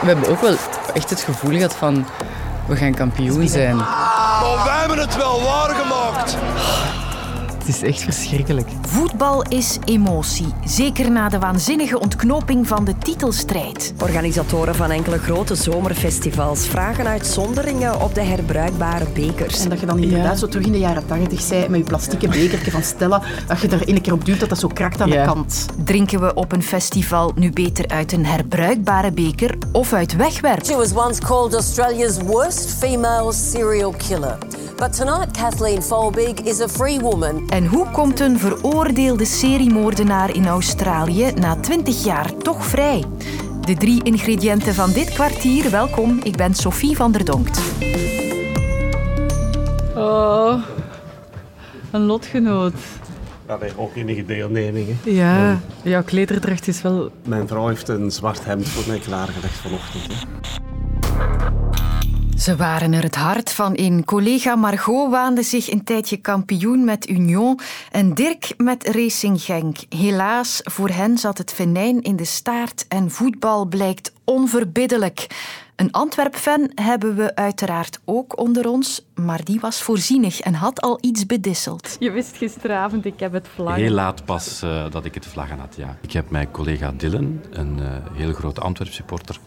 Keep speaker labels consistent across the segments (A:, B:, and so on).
A: We hebben ook wel echt het gevoel gehad van we gaan kampioen zijn.
B: Maar wij hebben het wel waargemaakt.
A: Het is echt verschrikkelijk.
C: Voetbal is emotie, zeker na de waanzinnige ontknoping van de titelstrijd.
D: Organisatoren van enkele grote zomerfestivals vragen uitzonderingen op de herbruikbare bekers.
E: En dat je dan inderdaad zo terug in de jaren 80 zei met je plastieke bekertje van Stella, dat je er een keer op duwt dat dat zo krakt aan
A: Ja.
E: de kant.
C: Drinken we op een festival nu beter uit een herbruikbare beker of uit wegwerp?
F: She was once called Australia's worst female serial killer. But tonight, Kathleen Folbig is a free woman.
C: En hoe komt een veroordeelde seriemoordenaar in Australië na 20 jaar toch vrij? De drie ingrediënten van dit kwartier. Welkom, ik ben Sophie van der Donkt.
A: Oh, een lotgenoot.
G: Allee, ook enige deelneming. hè.
A: Ja, jouw klederdracht is wel...
G: Mijn vrouw heeft een zwart hemd voor mij klaargelegd vanochtend. hè.
C: Ze waren er het hart van in. Collega Margot waande zich een tijdje kampioen met Union en Dirk met Racing Genk. Helaas, voor hen zat het venijn in de staart en voetbal blijkt onverbiddelijk. Een Antwerp-fan hebben we uiteraard ook onder ons, maar die was voorzienig en had al iets bedisseld.
A: Je wist gisteravond, ik heb het vlaggen.
H: Heel laat pas eh, dat ik het vlaggen had, ja. Ik heb mijn collega Dylan, een eh, hele grote Antwerp-supporter,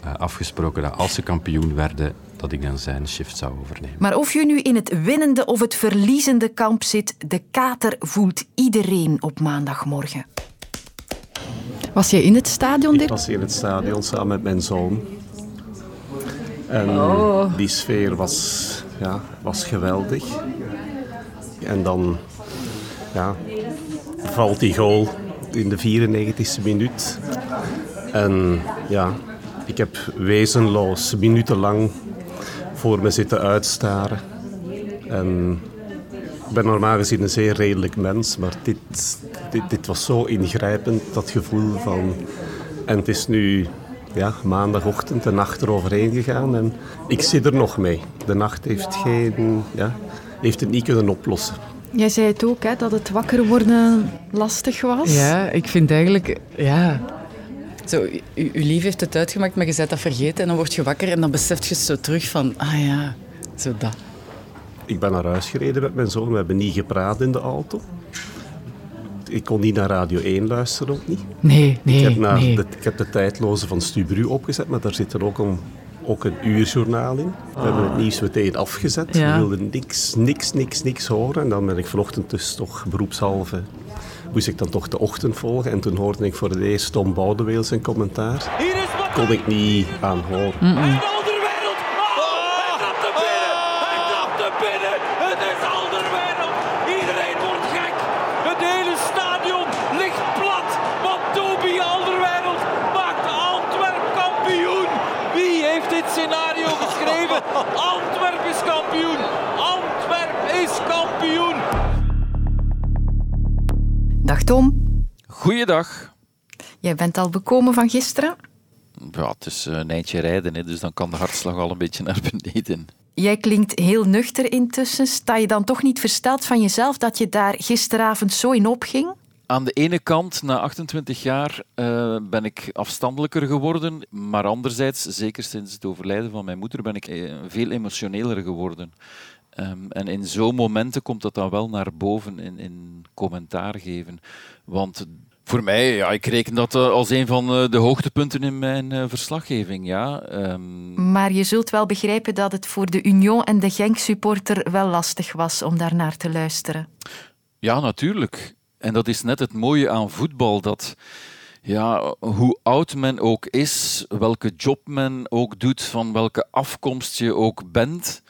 H: eh, afgesproken dat als ze kampioen werden, dat ik dan zijn shift zou overnemen.
C: Maar of je nu in het winnende of het verliezende kamp zit, de kater voelt iedereen op maandagmorgen.
A: Was jij in het stadion,
G: Ik
A: Dirk?
G: was in het stadion samen met mijn zoon. En die sfeer was, ja, was geweldig. En dan ja, valt die goal in de 94e minuut. En ja, ik heb wezenloos minutenlang voor me zitten uitstaren. En ik ben normaal gezien een zeer redelijk mens, maar dit, dit, dit was zo ingrijpend, dat gevoel van... En het is nu ja, maandagochtend, de nacht eroverheen gegaan en ik zit er nog mee. De nacht heeft, geen, ja, heeft het niet kunnen oplossen.
E: Jij zei het ook, hè, dat het wakker worden lastig was.
A: Ja, ik vind eigenlijk... Ja... Zo, u, uw lief heeft het uitgemaakt, maar je bent dat vergeten. En dan word je wakker en dan beseft je zo terug van... Ah ja, zo dat.
G: Ik ben naar huis gereden met mijn zoon. We hebben niet gepraat in de auto. Ik kon niet naar Radio 1 luisteren, ook niet.
A: Nee, nee,
G: ik, heb naar
A: nee.
G: de, ik heb de tijdloze van Stubru opgezet, maar daar zit er ook een, ook een uurjournaal in. We hebben het nieuws meteen afgezet.
A: Ja.
G: We wilden niks, niks, niks, niks horen. En dan ben ik vanochtend dus toch beroepshalve... Moest ik dan toch de ochtend volgen. En toen hoorde ik voor het eerst Tom Boudeweel zijn commentaar. Kon ik niet aanhoren.
I: Goeiedag.
C: jij bent al bekomen van gisteren.
I: Ja, het is eh, een eindje rijden, hè, dus dan kan de hartslag al een beetje naar beneden.
C: Jij klinkt heel nuchter intussen. Sta je dan toch niet versteld van jezelf dat je daar gisteravond zo in opging?
I: Aan de ene kant, na 28 jaar, eh, ben ik afstandelijker geworden. Maar anderzijds, zeker sinds het overlijden van mijn moeder, ben ik eh, veel emotioneler geworden. Ehm, en in zo'n momenten komt dat dan wel naar boven in, in commentaar geven. Want voor mij, ja, ik reken dat eh, als een van eh, de hoogtepunten in mijn eh, verslaggeving. Ja. Ehm,
C: Maar je zult wel begrijpen dat het voor de Union en de Genk-supporter wel lastig was om daar naar te luisteren.
I: Ja, natuurlijk. En dat is net het mooie aan voetbal, dat ja, hoe oud men ook is, welke job men ook doet, van welke afkomst je ook bent,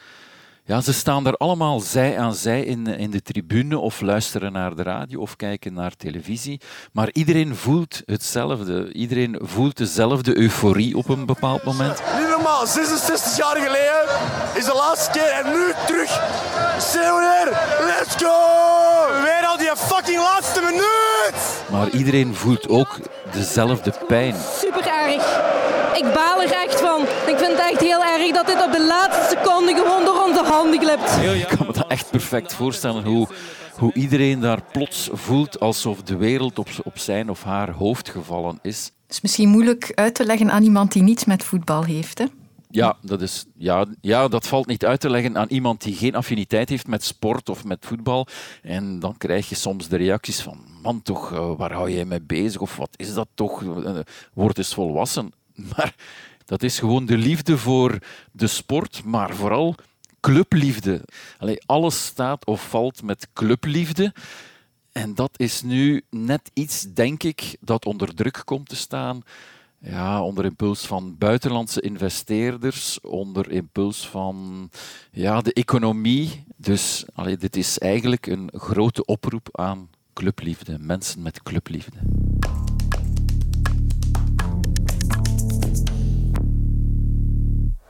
I: ja, ze staan er allemaal zij aan zij in, in de tribune of luisteren naar de radio of kijken naar televisie. Maar iedereen voelt hetzelfde. Iedereen voelt dezelfde euforie op een bepaald moment.
B: Niet normaal, 66 jaar geleden is de laatste keer en nu terug. Zeeuwer, let's go! Weer al die fucking laatste minuut!
I: Maar iedereen voelt ook dezelfde pijn.
J: super erg. Ik baal er echt van. Het echt heel erg dat dit op de laatste seconde gewoon door onze handen glipt.
I: Ik kan me dat echt perfect voorstellen hoe, hoe iedereen daar plots voelt alsof de wereld op, op zijn of haar hoofd gevallen is.
C: Het is misschien moeilijk uit te leggen aan iemand die niets met voetbal heeft. Hè?
I: Ja dat, is, ja, ja, dat valt niet uit te leggen aan iemand die geen affiniteit heeft met sport of met voetbal. En dan krijg je soms de reacties van, man toch, eh, waar hou jij mee bezig? Of wat is dat toch? Eh, word eens volwassen. Maar dat is gewoon de liefde voor de sport, maar vooral clubliefde. Allee, alles staat of valt met clubliefde. En dat is nu net iets, denk ik, dat onder druk komt te staan. Ja, onder impuls van buitenlandse investeerders, onder impuls van ja, de economie. Dus allee, dit is eigenlijk een grote oproep aan clubliefde, mensen met clubliefde.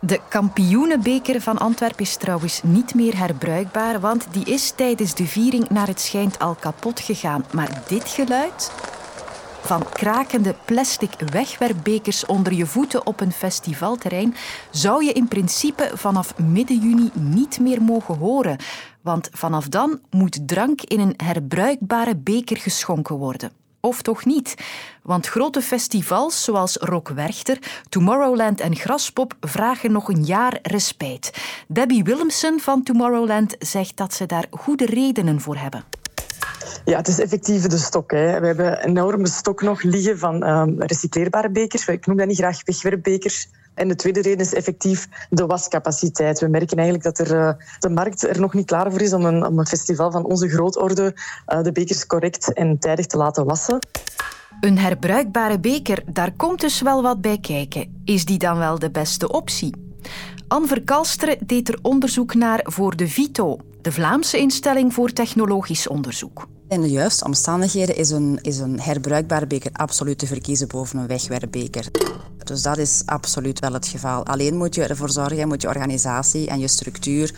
C: De kampioenenbeker van Antwerpen is trouwens niet meer herbruikbaar, want die is tijdens de viering naar het schijnt al kapot gegaan. Maar dit geluid van krakende plastic wegwerpbekers onder je voeten op een festivalterrein zou je in principe vanaf midden juni niet meer mogen horen. Want vanaf dan moet drank in een herbruikbare beker geschonken worden. Of toch niet? Want grote festivals zoals Rock Werchter, Tomorrowland en Graspop vragen nog een jaar respijt. Debbie Willemsen van Tomorrowland zegt dat ze daar goede redenen voor hebben.
K: Ja, het is effectief de stok. Hè. We hebben een enorme stok nog liggen van um, recycleerbare bekers. Ik noem dat niet graag wegwerpbekers. En de tweede reden is effectief de wascapaciteit. We merken eigenlijk dat er, uh, de markt er nog niet klaar voor is om een, om een festival van onze grootorde uh, de bekers correct en tijdig te laten wassen.
C: Een herbruikbare beker, daar komt dus wel wat bij kijken. Is die dan wel de beste optie? Anne Verkalsteren deed er onderzoek naar voor de VITO, de Vlaamse instelling voor technologisch onderzoek.
L: In de juiste omstandigheden is een, is een herbruikbare beker absoluut te verkiezen boven een wegwerpbeker. Dus dat is absoluut wel het geval. Alleen moet je ervoor zorgen, moet je organisatie en je structuur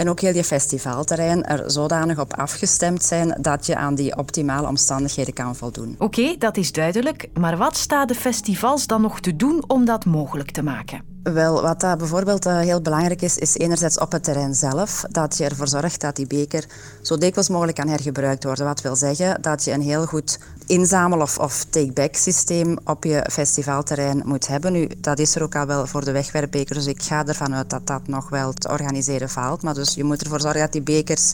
L: en ook heel je festivalterrein er zodanig op afgestemd zijn dat je aan die optimale omstandigheden kan voldoen.
C: Oké, dat is duidelijk. Maar wat staat de festivals dan nog te doen om dat mogelijk te maken?
L: Wel, wat dat bijvoorbeeld uh, heel belangrijk is, is enerzijds op het terrein zelf dat je ervoor zorgt dat die beker zo dikwijls mogelijk kan hergebruikt worden. Wat wil zeggen dat je een heel goed inzamel- of, of take-back systeem op je festivalterrein moet hebben. Nu, dat is er ook al wel voor de wegwerpbeker, dus ik ga ervan uit dat dat nog wel te organiseren valt. Maar dus je moet ervoor zorgen dat die bekers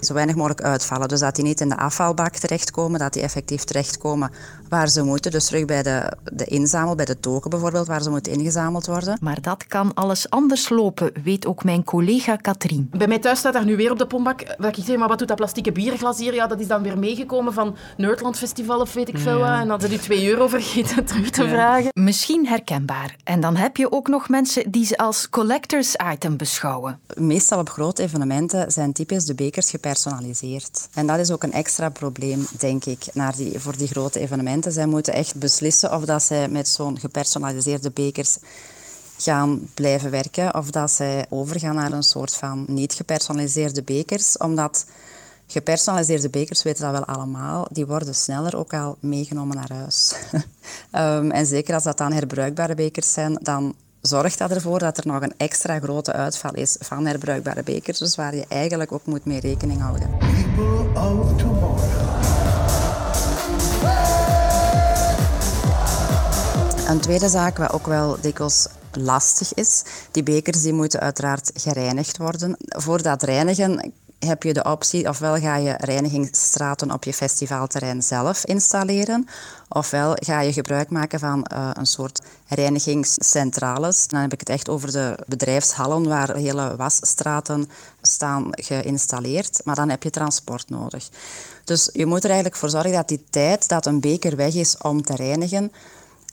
L: zo weinig mogelijk uitvallen. Dus dat die niet in de afvalbak terechtkomen, dat die effectief terechtkomen waar ze moeten. Dus terug bij de, de inzamel, bij de token bijvoorbeeld, waar ze moeten ingezameld worden.
C: Maar dat kan alles anders lopen, weet ook mijn collega Katrien.
E: Bij mij thuis staat daar nu weer op de pombak dat ik zeg, maar wat doet dat plastieke bierglas hier? Ja, dat is dan weer meegekomen van Nerdland Festival of weet ik veel wat. En dat ze die 2 euro vergeten terug te vragen.
C: Misschien herkenbaar. En dan heb je ook nog mensen die ze als collectors item beschouwen.
L: Meestal op grote evenementen zijn typisch de bekers gepersonaliseerd. En dat is ook een extra probleem, denk ik, naar die, voor die grote evenementen. Zij moeten echt beslissen of dat zij met zo'n gepersonaliseerde bekers gaan blijven werken of dat zij overgaan naar een soort van niet gepersonaliseerde bekers, omdat gepersonaliseerde bekers, weten dat wel allemaal, die worden sneller ook al meegenomen naar huis. um, en zeker als dat dan herbruikbare bekers zijn, dan zorgt dat ervoor dat er nog een extra grote uitval is van herbruikbare bekers, dus waar je eigenlijk ook moet mee rekening houden. Een tweede zaak, wat ook wel dikwijls lastig is, die bekers die moeten uiteraard gereinigd worden. Voor dat reinigen heb je de optie, ofwel ga je reinigingsstraten op je festivalterrein zelf installeren, ofwel ga je gebruik maken van uh, een soort reinigingscentrales. Dan heb ik het echt over de bedrijfshallen waar hele wasstraten staan geïnstalleerd, maar dan heb je transport nodig. Dus je moet er eigenlijk voor zorgen dat die tijd dat een beker weg is om te reinigen,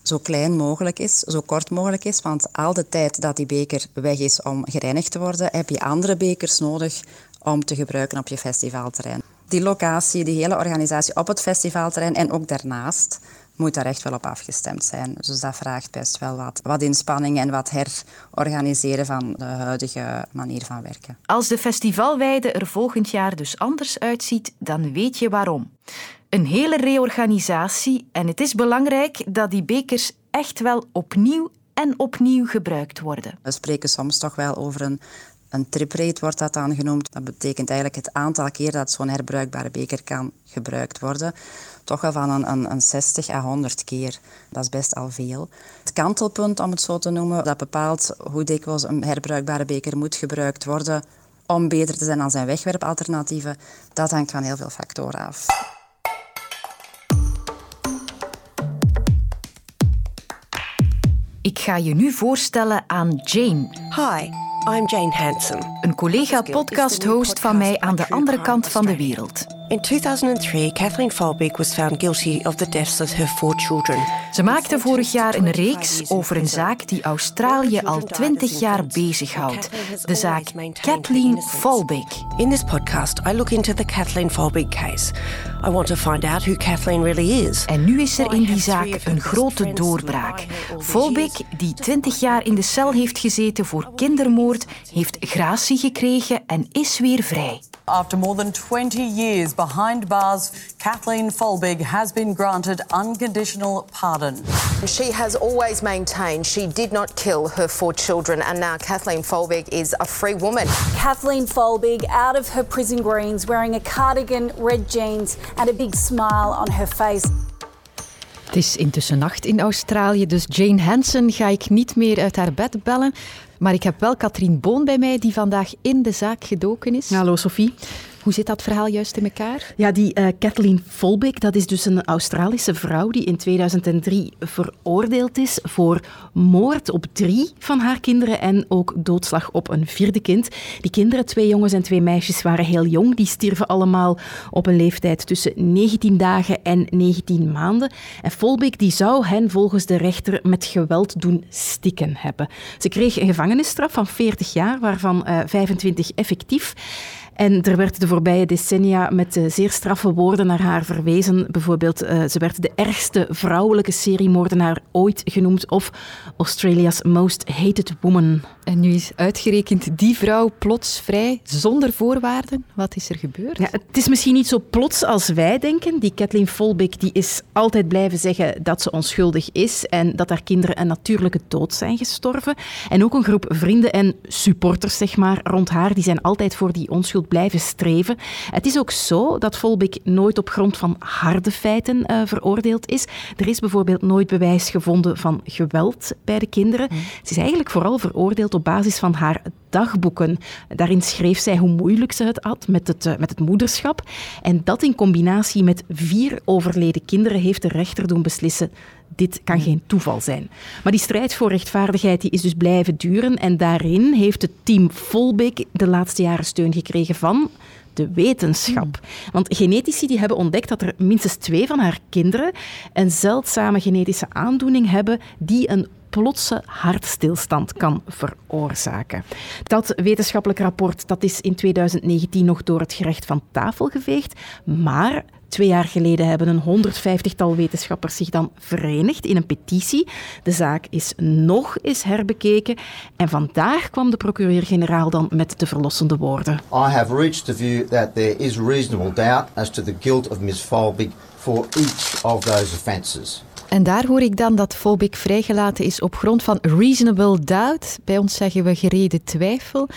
L: zo klein mogelijk is, zo kort mogelijk is. Want al de tijd dat die beker weg is om gereinigd te worden, heb je andere bekers nodig om te gebruiken op je festivalterrein. Die locatie, die hele organisatie op het festivalterrein en ook daarnaast moet daar echt wel op afgestemd zijn. Dus dat vraagt best wel wat, wat inspanning en wat herorganiseren van de huidige manier van werken.
C: Als de festivalweide er volgend jaar dus anders uitziet, dan weet je waarom. Een hele reorganisatie en het is belangrijk dat die bekers echt wel opnieuw en opnieuw gebruikt worden.
L: We spreken soms toch wel over een Een triprate wordt dat dan genoemd. Dat betekent eigenlijk het aantal keer dat zo'n herbruikbare beker kan gebruikt worden. Toch wel van een, een, een 60 à 100 keer. Dat is best al veel. Het kantelpunt, om het zo te noemen, dat bepaalt hoe dikwijls een herbruikbare beker moet gebruikt worden om beter te zijn dan zijn wegwerpalternatieven. Dat hangt van heel veel factoren af.
C: Ik ga je nu voorstellen aan Jane.
M: Hi, I'm Jane Hanson.
C: Een collega podcast-host van mij aan de andere kant van de wereld.
M: In 2003, Kathleen Folbig was found guilty of the deaths of her four children.
C: Ze maakte vorig jaar een reeks over een zaak die Australië al 20 jaar bezighoudt. De zaak Kathleen Folbig.
M: In this podcast, I look into the Kathleen Folbig case. I want to find out who Kathleen really is.
C: En nu is er in die zaak een grote doorbraak. Folbig, die 20 jaar in de cel heeft gezeten voor kindermoord, heeft gratie gekregen en is weer vrij.
N: After more than 20 years behind bars, Kathleen Folbig has been granted unconditional pardon.
O: She has always maintained she did not kill her four children, and now Kathleen Folbig is a free woman.
P: Kathleen Folbig out of her prison greens, wearing a cardigan, red jeans, and a big smile on her face.
C: Het is intussen nacht in Australië, dus Jane Hansen ga ik niet meer uit haar bed bellen. Maar ik heb wel Katrien Boon bij mij, die vandaag in de zaak gedoken is.
Q: Hallo Sophie.
C: Hoe zit dat verhaal juist in elkaar?
Q: Ja, die uh, Kathleen Folbig, dat is dus een Australische vrouw die in 2003 veroordeeld is voor moord op drie van haar kinderen en ook doodslag op een vierde kind. Die kinderen, twee jongens en twee meisjes, waren heel jong. Die stierven allemaal op een leeftijd tussen 19 dagen en 19 maanden. En Folbig die zou hen volgens de rechter met geweld doen stikken hebben. Ze kreeg een gevangenisstraf van 40 jaar, waarvan uh, 25 effectief. En er werd de voorbije decennia met zeer straffe woorden naar haar verwezen. Bijvoorbeeld, uh, ze werd de ergste vrouwelijke seriemoordenaar ooit genoemd of Australia's most hated woman.
C: En nu is uitgerekend die vrouw plots vrij, zonder voorwaarden. Wat is er gebeurd?
Q: Ja, het is misschien niet zo plots als wij denken. Die Kathleen Folbig die is altijd blijven zeggen dat ze onschuldig is en dat haar kinderen een natuurlijke dood zijn gestorven. En ook een groep vrienden en supporters zeg maar, rond haar die zijn altijd voor die onschuld blijven streven. Het is ook zo dat Folbig nooit op grond van harde feiten uh, veroordeeld is. Er is bijvoorbeeld nooit bewijs gevonden van geweld bij de kinderen. Mm. Ze is eigenlijk vooral veroordeeld op basis van haar dagboeken. Daarin schreef zij hoe moeilijk ze het had met het, uh, met het moederschap. En dat in combinatie met vier overleden kinderen heeft de rechter doen beslissen dit kan geen toeval zijn. Maar die strijd voor rechtvaardigheid die is dus blijven duren. En daarin heeft het team Volbeek de laatste jaren steun gekregen van de wetenschap. Want genetici die hebben ontdekt dat er minstens twee van haar kinderen een zeldzame genetische aandoening hebben die een plotse hartstilstand kan veroorzaken. Dat wetenschappelijk rapport dat is in 2019 nog door het gerecht van tafel geveegd, maar Twee jaar geleden hebben een 150-tal wetenschappers zich dan verenigd in een petitie. De zaak is nog eens herbekeken en vandaag kwam de procureur-generaal dan met de verlossende woorden.
R: I have reached the view that there is reasonable doubt as to the guilt of Ms. Folbig for each of those offences.
C: En daar hoor ik dan dat Folbig vrijgelaten is op grond van reasonable doubt. Bij ons zeggen we gereden twijfel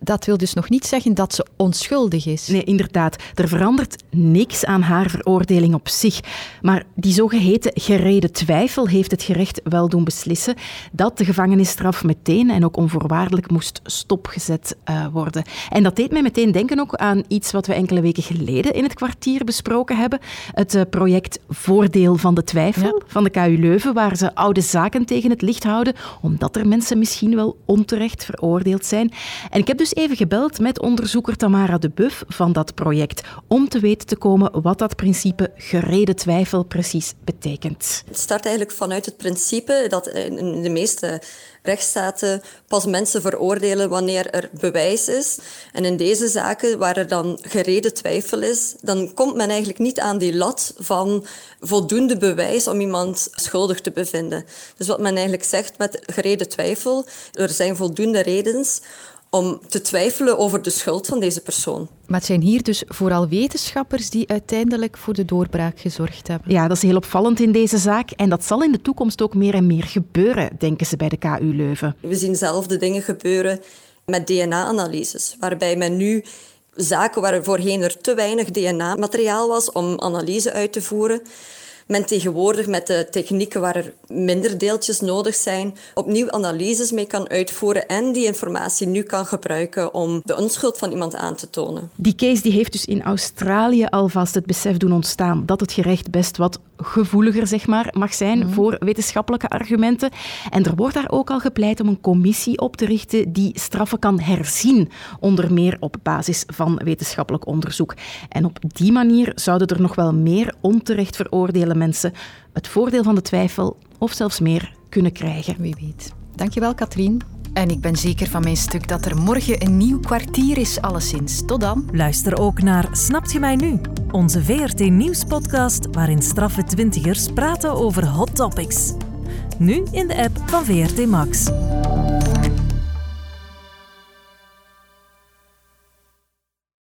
C: dat wil dus nog niet zeggen dat ze onschuldig is.
Q: Nee, inderdaad. Er verandert niks aan haar veroordeling op zich. Maar die zogeheten gereden twijfel heeft het gerecht wel doen beslissen dat de gevangenisstraf meteen en ook onvoorwaardelijk moest stopgezet uh, worden. En dat deed mij meteen denken ook aan iets wat we enkele weken geleden in het kwartier besproken hebben. Het uh, project Voordeel van de Twijfel ja. van de KU Leuven, waar ze oude zaken tegen het licht houden, omdat er mensen misschien wel onterecht veroordeeld zijn. En ik heb dus even gebeld met onderzoeker Tamara de Buff van dat project om te weten te komen wat dat principe gereden twijfel precies betekent.
S: Het start eigenlijk vanuit het principe dat in de meeste rechtsstaten pas mensen veroordelen wanneer er bewijs is. En in deze zaken, waar er dan gereden twijfel is, dan komt men eigenlijk niet aan die lat van voldoende bewijs om iemand schuldig te bevinden. Dus wat men eigenlijk zegt met gereden twijfel, er zijn voldoende redens om te twijfelen over de schuld van deze persoon.
C: Maar het zijn hier dus vooral wetenschappers die uiteindelijk voor de doorbraak gezorgd hebben.
Q: Ja, dat is heel opvallend in deze zaak. En dat zal in de toekomst ook meer en meer gebeuren, denken ze bij de KU Leuven.
S: We zien zelf de dingen gebeuren met DNA-analyses, waarbij men nu zaken waar voorheen er te weinig DNA-materiaal was om analyse uit te voeren, men tegenwoordig met de technieken waar er minder deeltjes nodig zijn, opnieuw analyses mee kan uitvoeren en die informatie nu kan gebruiken om de onschuld van iemand aan te tonen.
Q: Die case die heeft dus in Australië alvast het besef doen ontstaan dat het gerecht best wat gevoeliger zeg maar, mag zijn
C: Mhm.
Q: voor wetenschappelijke argumenten. En er wordt daar ook al gepleit om een commissie op te richten die straffen kan herzien, onder meer op basis van wetenschappelijk onderzoek. En op die manier zouden er nog wel meer onterecht veroordelen mensen het voordeel van de twijfel of zelfs meer kunnen krijgen.
C: Wie weet. Dankjewel, Katrien. En ik ben zeker van mijn stuk dat er morgen een nieuw kwartier is, alleszins. Tot dan.
T: Luister ook naar Snapt je mij nu? Onze VRT Nieuws-podcast waarin straffe twintigers praten over hot topics. Nu in de app van VRT Max.